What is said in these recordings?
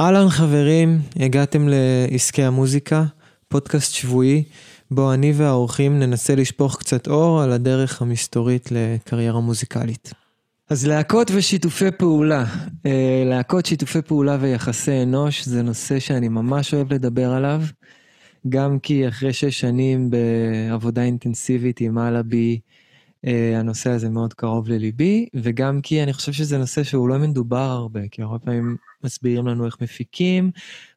אהלן חברים, הגעתם לעסקי המוזיקה, פודקאסט שבועי, בו אני והאורחים ננסה לשפוך קצת אור על הדרך המסתורית לקריירה מוזיקלית. אז להקות ושיתופי פעולה, אה, להקות, שיתופי פעולה ויחסי אנוש זה נושא שאני ממש אוהב לדבר עליו, גם כי אחרי שש שנים בעבודה אינטנסיבית עם אלאבי, הנושא הזה מאוד קרוב לליבי, וגם כי אני חושב שזה נושא שהוא לא מדובר הרבה, כי הרבה פעמים מסבירים לנו איך מפיקים,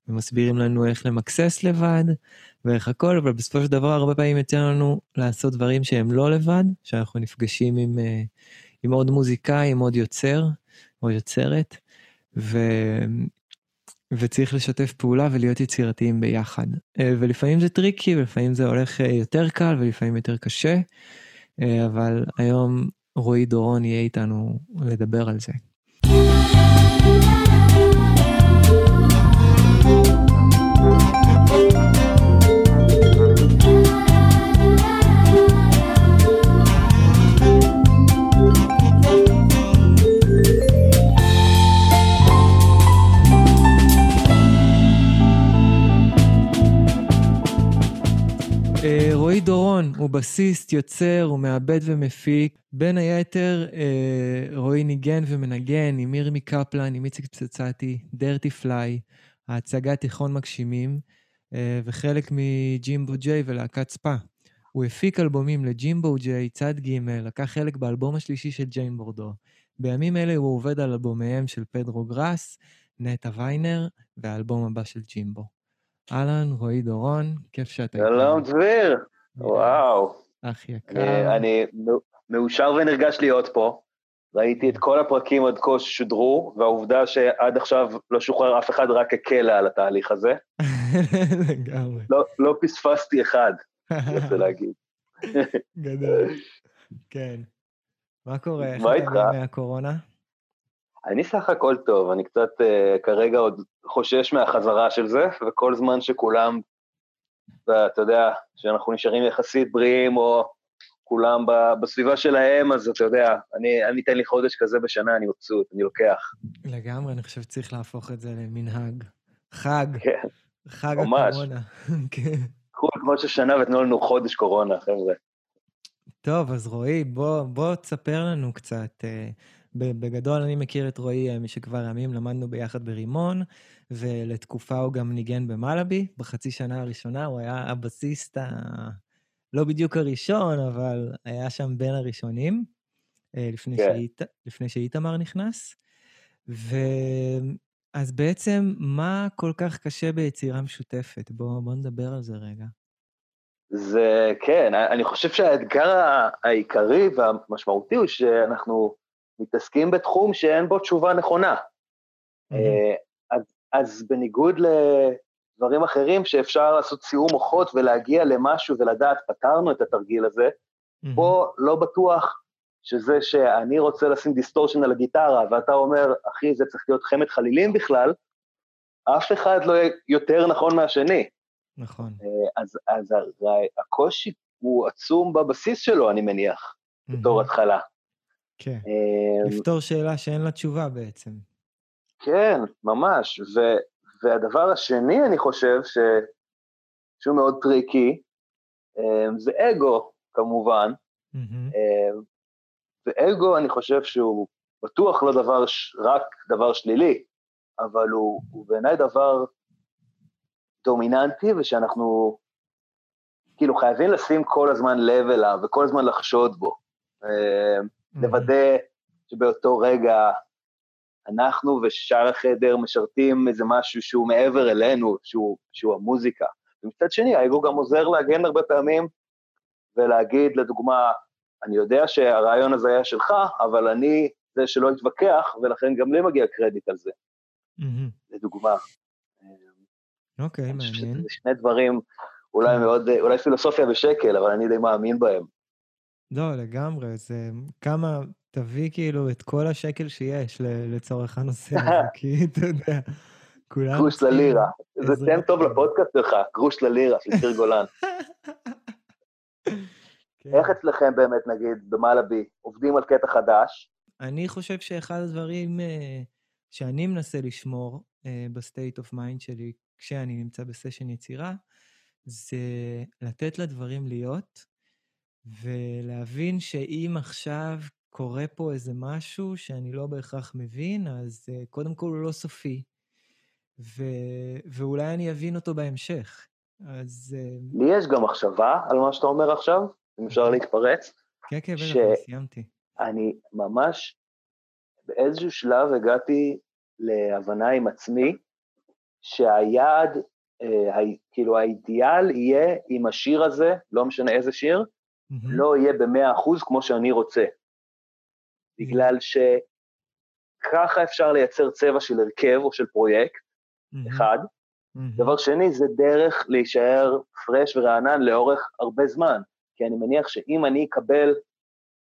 ומסבירים לנו איך למקסס לבד, ואיך הכל, אבל בסופו של דבר הרבה פעמים יוצא לנו לעשות דברים שהם לא לבד, שאנחנו נפגשים עם, אה, עם עוד מוזיקאי, עם עוד יוצר, או יוצרת, ו... וצריך לשתף פעולה ולהיות יצירתיים ביחד. אה, ולפעמים זה טריקי, ולפעמים זה הולך יותר קל, ולפעמים יותר קשה. אה, אבל היום רועי דורון יהיה איתנו לדבר על זה. הוא בסיסט, יוצר, הוא מעבד ומפיק. בין היתר, אה, רועי ניגן ומנגן עם ירמי קפלן, עם איציק פצצתי, דרטי פליי, ההצגה תיכון מגשימים, אה, וחלק מג'ימבו ג'יי ולהקת ספא. הוא הפיק אלבומים לג'ימבו ג'יי, צד ג', לקח חלק באלבום השלישי של ג'יין בורדו. בימים אלה הוא עובד על אלבומיהם של פדרו גראס, נטע ויינר, והאלבום הבא של ג'ימבו. אהלן, רועי דורון, כיף שאתה. שלום, דביר. וואו. אח יקר. אני מאושר ונרגש להיות פה. ראיתי את כל הפרקים עד כה ששודרו, והעובדה שעד עכשיו לא שוחרר אף אחד רק הקלה על התהליך הזה. לגמרי. לא, לא פספסתי אחד, אני רוצה להגיד. גדול. כן. מה קורה? מה איתך? איך אתה מהקורונה? אני סך הכל טוב, אני קצת uh, כרגע עוד חושש מהחזרה של זה, וכל זמן שכולם ואתה יודע, שאנחנו נשארים יחסית בריאים, או כולם בסביבה שלהם, אז אתה יודע, אני, אני אתן לי חודש כזה בשנה, אני מבסוט, אני לוקח. לגמרי, אני חושב שצריך להפוך את זה למנהג. חג. כן. חג ממש. הקורונה. כן. קחו כמו ששנה ותנו לנו חודש קורונה, חבר'ה. טוב, אז רועי, בוא, בוא תספר לנו קצת. אה, בגדול אני מכיר את רועי אה, משכבר ימים, למדנו ביחד ברימון, ולתקופה הוא גם ניגן במלאבי. בחצי שנה הראשונה הוא היה הבסיסט, ה... לא בדיוק הראשון, אבל היה שם בין הראשונים, אה, לפני, כן. שאית... לפני שאיתמר נכנס. ו... אז בעצם, מה כל כך קשה ביצירה משותפת? בואו בוא נדבר על זה רגע. זה, כן, אני חושב שהאתגר העיקרי והמשמעותי הוא שאנחנו מתעסקים בתחום שאין בו תשובה נכונה. Mm-hmm. אז, אז בניגוד לדברים אחרים שאפשר לעשות סיעור מוחות ולהגיע למשהו ולדעת, פתרנו את התרגיל הזה. פה לא בטוח שזה שאני רוצה לשים distortion על הגיטרה, ואתה אומר, אחי, זה צריך להיות חמד חלילים בכלל, אף אחד לא יהיה יותר נכון מהשני. נכון. אה, אז, אז הקושי הוא עצום בבסיס שלו, אני מניח. בתור התחלה. כן, אמ, לפתור שאלה שאין לה תשובה בעצם. כן, ממש. ו, והדבר השני, אני חושב, ש, שהוא מאוד טריקי, אמ, זה אגו, כמובן. Mm-hmm. ואגו, אני חושב שהוא בטוח לא דבר, רק דבר שלילי, אבל הוא, הוא בעיניי דבר דומיננטי, ושאנחנו כאילו חייבים לשים כל הזמן לב אליו וכל הזמן לחשוד בו. לוודא שבאותו רגע אנחנו ושאר החדר משרתים איזה משהו שהוא מעבר אלינו, שהוא, שהוא המוזיקה. ומצד שני, האגו גם עוזר להגן הרבה פעמים ולהגיד, לדוגמה, אני יודע שהרעיון הזה היה שלך, אבל אני זה שלא התווכח, ולכן גם לי מגיע קרדיט על זה. Mm-hmm. לדוגמה. אוקיי, okay, מעניין. שני דברים, אולי מאוד, אולי פילוסופיה בשקל, אבל אני די מאמין בהם. לא, לגמרי, זה כמה, תביא כאילו את כל השקל שיש לצורך הנושא הזה, כי אתה יודע, כולם... גרוש ללירה. זה שם טוב לפודקאסט שלך, גרוש ללירה של שיר גולן. כן. איך אצלכם באמת, נגיד, במלאבי, עובדים על קטע חדש? אני חושב שאחד הדברים uh, שאני מנסה לשמור, ב state of mind שלי כשאני נמצא בסשן יצירה, זה לתת לדברים להיות, ולהבין שאם עכשיו קורה פה איזה משהו שאני לא בהכרח מבין, אז uh, קודם כל הוא לא סופי, ו... ואולי אני אבין אותו בהמשך. אז... לי יש גם מחשבה על מה שאתה אומר עכשיו, אם אפשר. להתפרץ. כן, כן, בטח, סיימתי. אני ממש באיזשהו שלב הגעתי להבנה עם עצמי שהיעד, אה, כאילו האידיאל יהיה אם השיר הזה, לא משנה איזה שיר, mm-hmm. לא יהיה במאה אחוז כמו שאני רוצה. Mm-hmm. בגלל שככה אפשר לייצר צבע של הרכב או של פרויקט, mm-hmm. אחד. Mm-hmm. דבר שני, זה דרך להישאר פרש ורענן לאורך הרבה זמן. כי אני מניח שאם אני אקבל,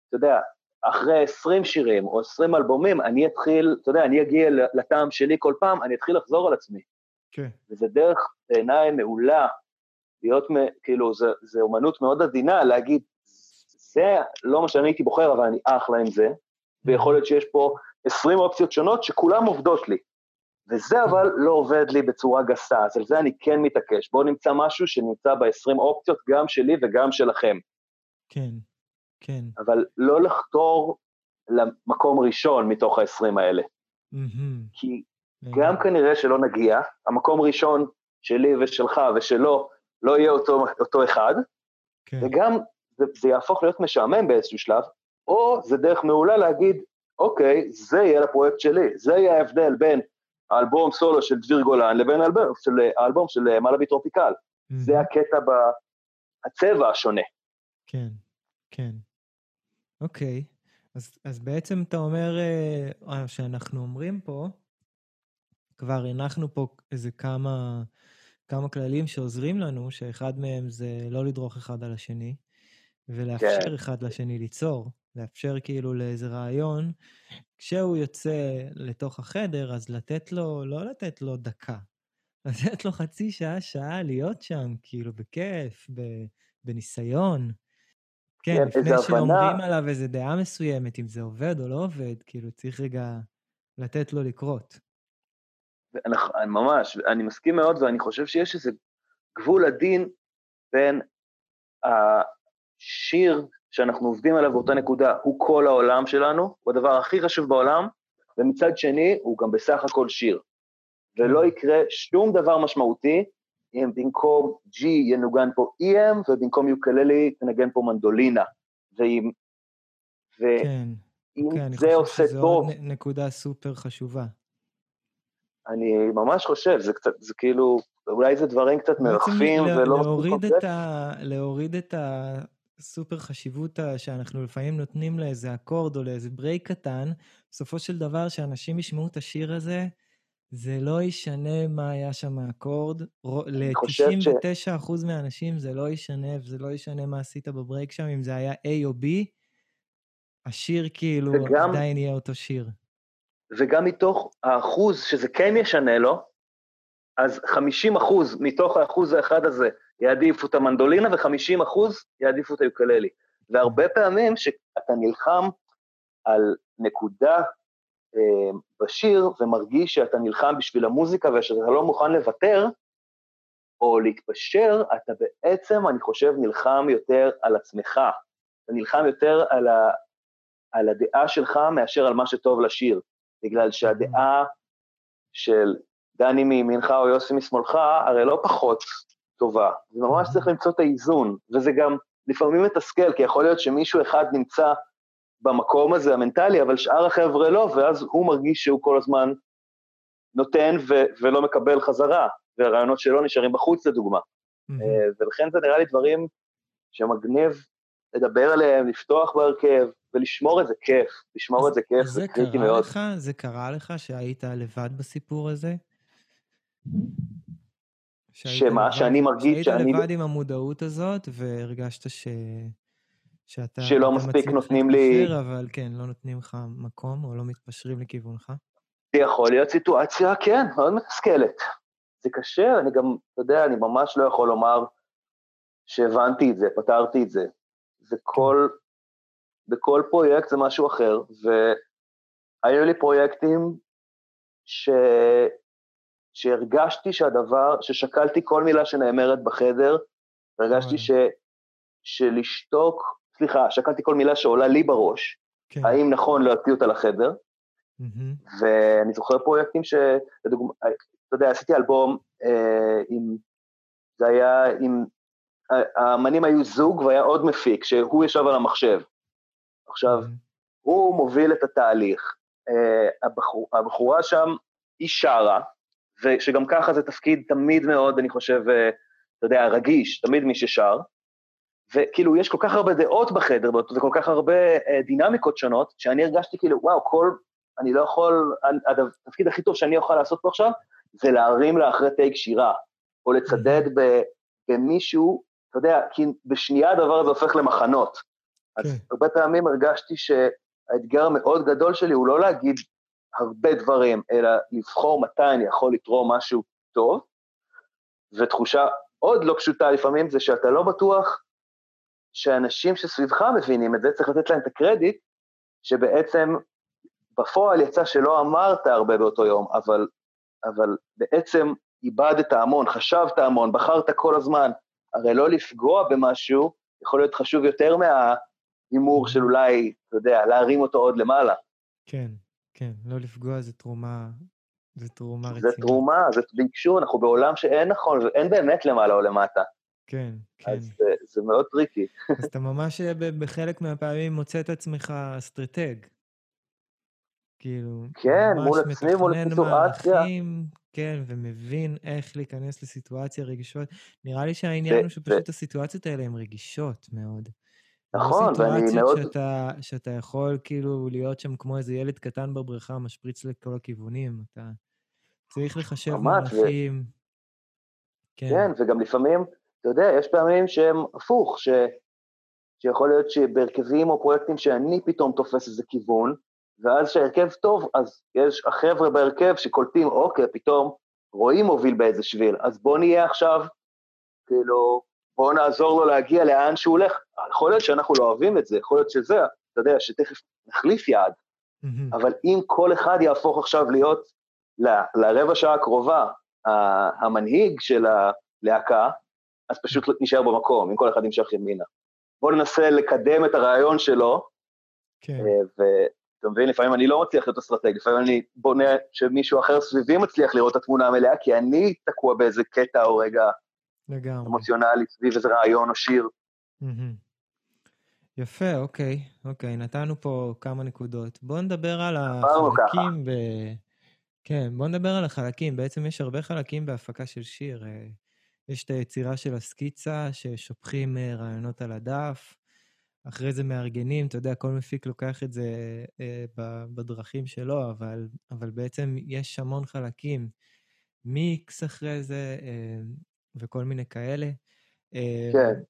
אתה יודע, אחרי 20 שירים או 20 אלבומים, אני אתחיל, אתה יודע, אני אגיע לטעם שלי כל פעם, אני אתחיל לחזור על עצמי. כן. וזה דרך בעיניי מעולה, להיות, כאילו, זה, זה אומנות מאוד עדינה להגיד, זה לא מה שאני הייתי בוחר, אבל אני אחלה עם זה, ויכול להיות שיש פה 20 אופציות שונות שכולם עובדות לי. וזה. אבל לא עובד לי בצורה גסה, אז על זה אני כן מתעקש. בואו נמצא משהו שנמצא ב-20 אופציות, גם שלי וגם שלכם. כן. כן. אבל לא לחתור למקום ראשון מתוך ה-20 האלה. Mm-hmm. כי גם כנראה שלא נגיע, המקום ראשון שלי ושלך ושלו לא יהיה אותו, אותו אחד, כן. וגם זה, זה יהפוך להיות משעמם באיזשהו שלב, או זה דרך מעולה להגיד, אוקיי, זה יהיה לפרויקט שלי, זה יהיה ההבדל בין האלבום סולו של דביר גולן לבין האלבום של, האלבום של מלאבי טרופיקל. Mm-hmm. זה הקטע בצבע השונה. כן, כן. אוקיי, אז, אז בעצם אתה אומר אה, שאנחנו אומרים פה, כבר הנחנו פה איזה כמה, כמה כללים שעוזרים לנו, שאחד מהם זה לא לדרוך אחד על השני, ולאפשר כן. אחד לשני ליצור, לאפשר כאילו לאיזה רעיון, כשהוא יוצא לתוך החדר, אז לתת לו, לא לתת לו דקה, לתת לו חצי שעה, שעה להיות שם, כאילו, בכיף, בניסיון. כן, כן לפני שאומרים הבנה... עליו איזה דעה מסוימת, אם זה עובד או לא עובד, כאילו צריך רגע לתת לו לקרות. אני, ממש, אני מסכים מאוד, ואני חושב שיש איזה גבול עדין בין השיר שאנחנו עובדים עליו באותה נקודה, הוא כל העולם שלנו, הוא הדבר הכי חשוב בעולם, ומצד שני, הוא גם בסך הכל שיר. ולא יקרה שום דבר משמעותי אם במקום G ינוגן פה EM, ובמקום יוקללי תנגן פה מנדולינה. ואם... ואם כן, זה עושה טוב... כן, אני חושב שזו נקודה סופר חשובה. אני ממש חושב, זה קצת, זה כאילו, אולי זה דברים קצת מרחפים ולא... להוריד את, ה, להוריד את הסופר חשיבות שאנחנו לפעמים נותנים לאיזה אקורד או לאיזה break קטן, בסופו של דבר, שאנשים ישמעו את השיר הזה, זה לא ישנה מה היה שם האקורד. ל-99% ש... מהאנשים זה לא ישנה, וזה לא ישנה מה עשית ב break שם, אם זה היה A או B, השיר כאילו וגם, עדיין יהיה אותו שיר. וגם מתוך האחוז שזה כן ישנה לו, אז 50 אחוז מתוך האחוז האחד הזה יעדיפו את המנדולינה, ו-50 אחוז יעדיפו את היוקללי. והרבה פעמים שאתה נלחם על נקודה אה, בשיר ומרגיש שאתה נלחם בשביל המוזיקה ושאתה לא מוכן לוותר או להתפשר, אתה בעצם, אני חושב, נלחם יותר על עצמך. אתה נלחם יותר על, ה, על הדעה שלך מאשר על מה שטוב לשיר, בגלל שהדעה של דני מימינך או יוסי משמאלך הרי לא פחות טובה. זה ממש צריך למצוא את האיזון, וזה גם לפעמים מתסכל, כי יכול להיות שמישהו אחד נמצא במקום הזה המנטלי, אבל שאר החבר'ה לא, ואז הוא מרגיש שהוא כל הזמן נותן ו- ולא מקבל חזרה, והרעיונות שלו נשארים בחוץ לדוגמה. Mm-hmm. ולכן זה נראה לי דברים שמגניב לדבר עליהם, לפתוח בהרכב, ולשמור את זה כיף, לשמור את זה כיף, זה, זה קריטי מאוד. לך, זה קרה לך שהיית לבד בסיפור הזה? שמה, לבד, שאני מרגיש שאני... שהיית לבד עם המודעות הזאת, והרגשת ש... שאתה... שלא מספיק נותנים לי... להתפשר, אבל כן, לא נותנים לך מקום, או לא מתפשרים לכיוונך? זה יכול להיות סיטואציה, כן, מאוד מתסכלת. זה קשה, אני גם, אתה יודע, אני ממש לא יכול לומר שהבנתי את זה, פתרתי את זה. זה כל, בכל פרויקט זה משהו אחר, והיו לי פרויקטים ש... שהרגשתי שהדבר, ששקלתי כל מילה שנאמרת בחדר, והרגשתי ש, שלשתוק, סליחה, שקלתי כל מילה שעולה לי בראש, כן. האם נכון להוציא אותה לחדר, mm-hmm. ואני זוכר פרויקטים ש... לדוגמה, אתה יודע, עשיתי אלבום אה, עם... זה היה עם... האמנים היו זוג והיה עוד מפיק, שהוא ישב על המחשב. עכשיו. הוא מוביל את התהליך. אה, הבחור, הבחורה שם, היא שרה, ושגם ככה זה תפקיד תמיד מאוד, אני חושב, אה, אתה יודע, רגיש, תמיד מי ששר, וכאילו, יש כל כך הרבה דעות בחדר, וכל כך הרבה אה, דינמיקות שונות, שאני הרגשתי כאילו, וואו, כל, אני לא יכול, התפקיד הכי טוב שאני יכול לעשות פה עכשיו, זה להרים לה אחרי טייק שירה, או לצדד במישהו, אתה יודע, כי בשנייה הדבר הזה הופך למחנות. אז כן. הרבה פעמים הרגשתי שהאתגר המאוד גדול שלי הוא לא להגיד הרבה דברים, אלא לבחור מתי אני יכול לתרום משהו טוב, ותחושה עוד לא פשוטה לפעמים זה שאתה לא בטוח שאנשים שסביבך מבינים את זה, צריך לתת להם את הקרדיט, שבעצם בפועל יצא שלא אמרת הרבה באותו יום, אבל, אבל בעצם איבדת המון, חשבת המון, בחרת כל הזמן. הרי לא לפגוע במשהו יכול להיות חשוב יותר מההימור של אולי, אתה יודע, להרים אותו עוד למעלה. כן, כן, לא לפגוע זה תרומה, זה תרומה רצינית. זה תרומה, זה ביקשו, אנחנו בעולם שאין נכון, אין באמת למעלה או למטה. כן, כן. אז זה, זה מאוד tricky. אז אתה ממש אה, בחלק מהפעמים מוצא את עצמך אסטרטג. כאילו, כן, מול עצמי, מול סיטואציה. כן, ומבין איך להיכנס לסיטואציה רגישות. נראה לי שהעניין זה, הוא שפשוט זה... הסיטואציות האלה הן רגישות מאוד. נכון, ואני מאוד... שאתה, שאתה יכול כאילו להיות שם כמו איזה ילד קטן בבריכה, משפריץ לכל הכיוונים. אתה צריך לחשב מהלכים. ו... כן. כן, וגם לפעמים, אתה יודע, יש פעמים שהם הפוך, ש... שיכול להיות שבהרכבים או פרויקטים שאני פתאום תופס איזה כיוון, ואז כשההרכב טוב, אז יש החבר'ה בהרכב שקולטים, אוקיי, פתאום רואים מוביל באיזה שביל, אז בוא נהיה עכשיו, כאילו, בואו נעזור לו להגיע לאן שהוא הולך. יכול להיות שאנחנו לא אוהבים את זה, יכול להיות שזה, אתה יודע, שתכף נחליף יעד, mm-hmm. אבל אם כל אחד יהפוך עכשיו להיות ל, לרבע שעה הקרובה המנהיג של הלהקה, אז פשוט נשאר במקום, אם כל אחד ימשך ימינה. בואו ננסה לקדם את הרעיון שלו, כן. אה, ואתה מבין, לפעמים אני לא מצליח להיות אסטרטג, לפעמים אני בונה שמישהו אחר סביבי מצליח לראות את התמונה המלאה, כי אני תקוע באיזה קטע או רגע לגמרי. אמוציונלי סביב איזה רעיון או שיר. יפה, אוקיי, אוקיי, נתנו פה כמה נקודות. בואו נדבר על החלקים ב... כן, בואו נדבר על החלקים. בעצם יש הרבה חלקים בהפקה של שיר. אה, יש את היצירה של הסקיצה, ששופכים אה, רעיונות על הדף, אחרי זה מארגנים, אתה יודע, כל מפיק לוקח את זה אה, בדרכים שלו, אבל, אבל בעצם יש המון חלקים. מיקס אחרי זה, אה, וכל מיני כאלה. אה, כן.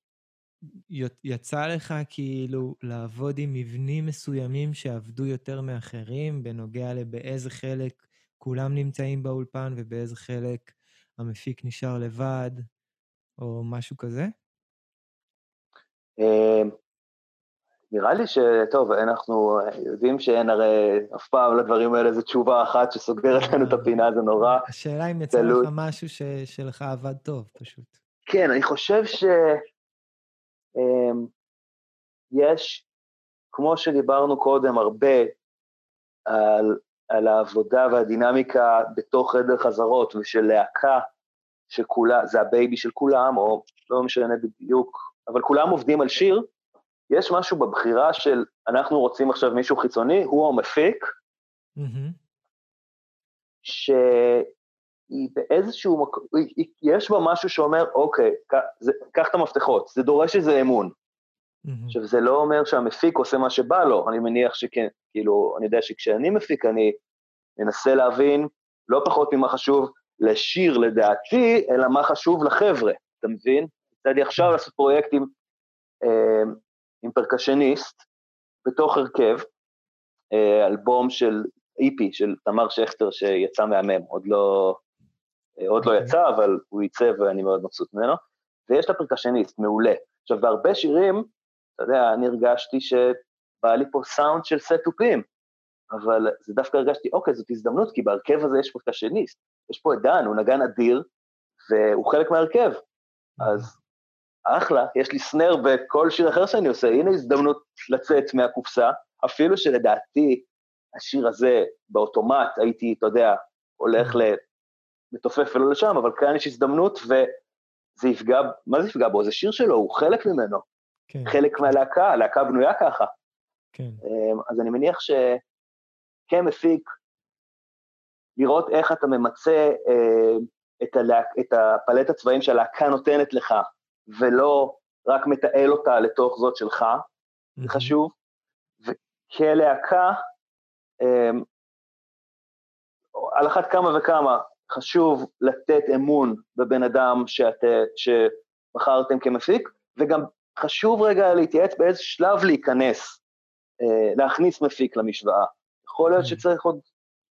יצא לך כאילו לעבוד עם מבנים מסוימים שעבדו יותר מאחרים, בנוגע לבאיזה חלק כולם נמצאים באולפן ובאיזה חלק המפיק נשאר לבד, או משהו כזה? אה, נראה לי שטוב, אנחנו יודעים שאין הרי אף פעם לדברים האלה איזו תשובה אחת שסוגרת לנו את הפינה, זה נורא. השאלה אם יצא לך משהו ש, שלך עבד טוב, פשוט. כן, אני חושב שיש, אמ, כמו שדיברנו קודם, הרבה על, על העבודה והדינמיקה בתוך חדר חזרות ושל להקה שכולה, זה ה baby של כולם, או לא משנה בדיוק, אבל כולם עובדים על שיר, יש משהו בבחירה של אנחנו רוצים עכשיו מישהו חיצוני, הוא המפיק, mm-hmm. שהיא באיזשהו מקום, יש בה משהו שאומר, אוקיי, קח את המפתחות, זה דורש איזה אמון. Mm-hmm. עכשיו, זה לא אומר שהמפיק עושה מה שבא לו, אני מניח שכן, כאילו, אני יודע שכשאני מפיק, אני מנסה להבין לא פחות ממה חשוב לשיר לדעתי, אלא מה חשוב לחבר'ה, אתה מבין? יצא לי עכשיו לעשות פרויקטים אה, עם פרקשניסט בתוך הרכב, אה, אלבום של איפי של תמר שכטר שיצא מהמם, עוד לא, אה, עוד לא אוקיי. יצא, אבל הוא ייצא ואני מאוד מבסוט ממנו, ויש לה פרקשניסט מעולה. עכשיו, בהרבה שירים, אתה יודע, אני הרגשתי שבא לי פה סאונד של סט תופים. אבל זה דווקא הרגשתי, אוקיי, זאת הזדמנות, כי בהרכב הזה יש פרקשניסט. יש פה את דן, הוא נגן אדיר, והוא חלק מההרכב. אז אחלה, יש לי סנר בכל שיר אחר שאני עושה, הנה הזדמנות לצאת מהקופסה, אפילו שלדעתי השיר הזה באוטומט הייתי, אתה יודע, הולך מתופף ולא לשם, אבל כאן יש הזדמנות וזה יפגע, מה זה יפגע בו? זה שיר שלו, הוא חלק ממנו. כן. חלק מהלהקה, הלהקה בנויה ככה. כן. אמ, אז אני מניח שכמפיק, לראות איך אתה ממצה אה, את, הלהק, את הפלט הצבעים שהלהקה נותנת לך, ולא רק מתעל אותה לתוך זאת שלך, זה חשוב. וכלהקה, אה, על אחת כמה וכמה, חשוב לתת אמון בבן אדם שאת, שבחרתם כמפיק, וגם חשוב רגע להתייעץ באיזה שלב להיכנס, אה, להכניס מפיק למשוואה. יכול להיות שצריך עוד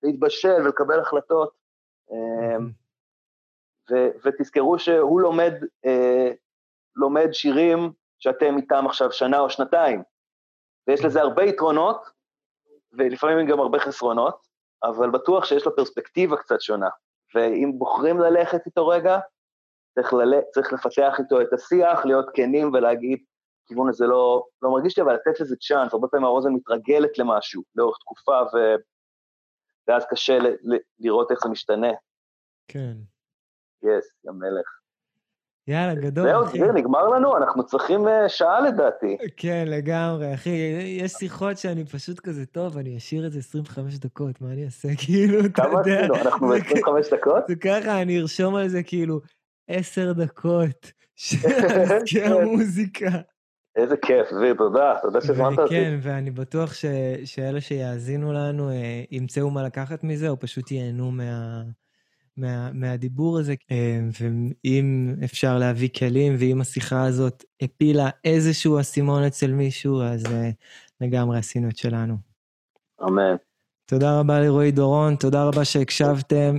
להתבשל ולקבל החלטות, אה, ו- ותזכרו שהוא לומד, אה, לומד שירים שאתם איתם עכשיו שנה או שנתיים, ויש לזה הרבה יתרונות, ולפעמים גם הרבה חסרונות, אבל בטוח שיש לו פרספקטיבה קצת שונה. ואם בוחרים ללכת איתו רגע, צריך, לל... צריך לפתח איתו את השיח, להיות כנים ולהגיד, הכיוון הזה לא, לא מרגיש לי, אבל לתת לזה צ'אנס, הרבה פעמים האוזן מתרגלת למשהו לאורך תקופה, ו... ואז קשה ל... ל... לראות איך זה משתנה. כן. יס, yes, יא מלך. יאללה, גדול, זהו. זהו, נגמר לנו, אנחנו צריכים uh, שעה לדעתי. כן, לגמרי, אחי. יש שיחות שאני פשוט כזה, טוב, אני אשאיר את זה 25 דקות, מה אני אעשה? כאילו, אתה יודע... כמה עשינו? אנחנו ב-25 דקות? זה ככה, אני ארשום על זה כאילו 10 דקות של המוזיקה. איזה כיף, ויר, תודה, תודה שהזמנת אותי. כן, ואני בטוח ש, שאלה שיאזינו לנו אה, ימצאו מה לקחת מזה, או פשוט ייהנו מה... מה, מהדיבור הזה, אה, ואם אפשר להביא כלים, ואם השיחה הזאת הפילה איזשהו אסימון אצל מישהו, אז אה, לגמרי עשינו את שלנו. אמן. תודה רבה לרועי דורון, תודה רבה שהקשבתם.